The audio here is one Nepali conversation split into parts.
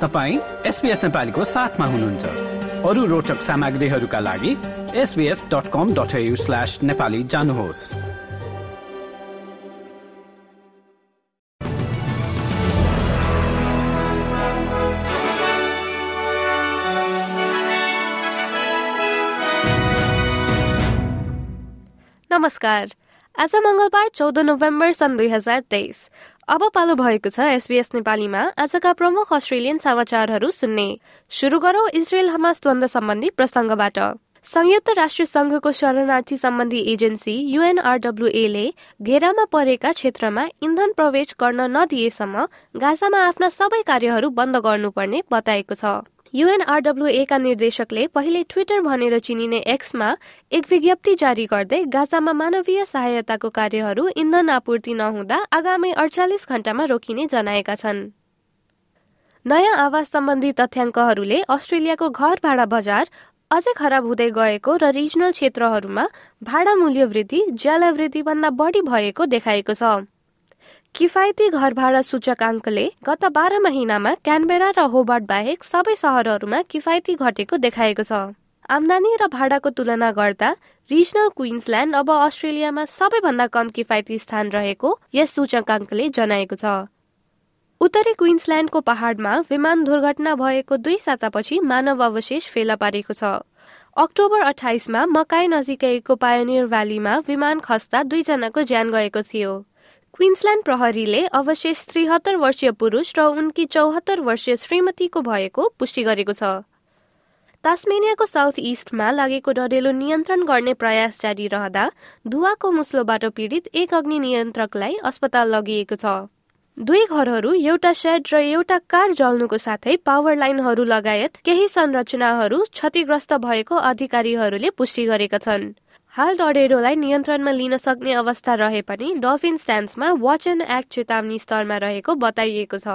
तपाईँ एसपिएस नेपालीको साथमा हुनुहुन्छ। अरू रोचक सामग्रीहरूका लागि SBS dot com dot slash Nepali जानुहोस्। नमस्कार। आज मङ्गलबार चौध नोभेम्बर सन् दुई हजार तेइस। अब पालो भएको छ एसबीएस नेपालीमा। आजका प्रमुख अस्ट्रेलियन समाचारहरू सुन्ने। शुरू गरौं इजरायल हमास द्वन्द सम्बन्धी प्रसङ्गबाट। संयुक्त राष्ट्र संघको शरणार्थी सम्बन्धी एजेन्सी युएनआरडब्ल्यूएले घेरामा परेका क्षेत्रमा इन्धन प्रवेश गर्न नदिएसम्म गाजामा आफ्ना सबै कार्यहरू बन्द गर्नुपर्ने बताएको छ। युएनआरडब्ल्यूएका निर्देशकले पहिले ट्विटर भनेर चिनिने एक्समा एक विज्ञप्ति जारी गर्दै गाजामा मानवीय सहायताको कार्यहरू इन्धन आपूर्ति नहुँदा आगामी अडचालिस घण्टामा रोकिने जनाएका छन्। नयाँ आवास सम्बन्धी तथ्याङ्कहरूले अस्ट्रेलियाको घर भाडा बजार अझै खराब हुँदै गएको र रिजनल क्षेत्रहरूमा भाडा मूल्य वृद्धि ज्याला वृद्धिभन्दा बढी भएको देखाएको छ। किफायती घर भाडा सूचकाङ्कले गत बाह्र महिनामा क्यानबेरा र होबर्ट बाहेक सबै सहरहरूमा किफायती घटेको देखाएको छ। आम्दानी र भाडाको तुलना गर्दा रिजनल क्विन्सल्यान्ड अब अस्ट्रेलियामा सबैभन्दा कम किफायती स्थान रहेको यस सूचकाङ्कले जनाएको छ। उत्तरी क्विन्सल्यान्डको पहाडमा विमान दुर्घटना भएको दुई सातापछि मानव अवशेष फेला पारेको छ। अक्टोबर अठाइसमा मकाई नजिकैको पायोनियर भ्यालीमा विमान खस्दा दुईजनाको ज्यान गएको थियो। क्विन्सल्यान्ड प्रहरीले अवशेष त्रिहत्तर वर्षीय पुरुष र उनकी चौहत्तर वर्षीय श्रीमतीको भएको पुष्टि गरेको छ। तास्मेनियाको साउथ इस्टमा लागेको डढेलो नियन्त्रण गर्ने प्रयास जारी रहँदा धुवाको मुस्लोबाट पीडित एक अग्नि नियन्त्रकलाई अस्पताल लगिएको छ। दुई घरहरू एउटा सेड र एउटा कार जल्नुको साथै पावर लाइनहरू लगायत केही संरचनाहरू क्षतिग्रस्त भएको अधिकारीहरूले पुष्टि गरेका छन्। हाल डढेरोलाई नियन्त्रणमा लिन सक्ने अवस्था रहे पनि डल्फिन स्ट्यान्समा वाच एन्ड एक्ट चेतावनी स्तरमा रहेको बताइएको छ।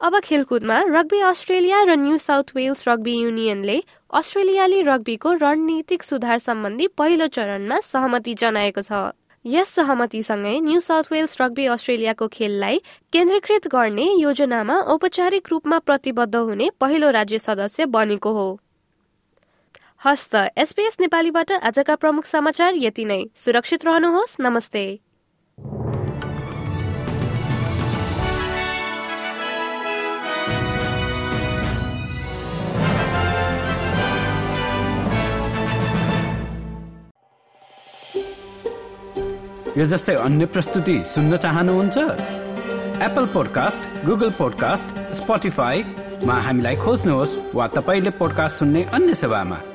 अब खेलकुदमा रग्बी अस्ट्रेलिया र न्यू साउथ वेल्स रग्बी युनियनले अस्ट्रेलियाली रग्बीको रणनीतिक सुधार सम्बन्धी पहिलो चरणमा सहमति जनाएको छ। यस सहमतिसँगै न्यू साउथ वेल्स रग्बी अस्ट्रेलियाको खेललाई केन्द्रीकृत गर्ने योजनामा औपचारिक रूपमा प्रतिबद्ध हुने पहिलो राज्य सदस्य बनेको हो। हस्त। एसपीएस नेपालीबाट आजका प्रमुख समाचार यति नै। सुरक्षित रहनुहोस्। नमस्ते। यो जस्तै अन्य प्रस्तुति सुन्न चाहनुहुन्छ? एप्पल पोडकास्ट गुगल पोडकास्ट स्पोटिफाईमा हामीलाई खोज्नुहोस् वा तपाईँले पोडकास्ट सुन्ने अन्य सेवामा।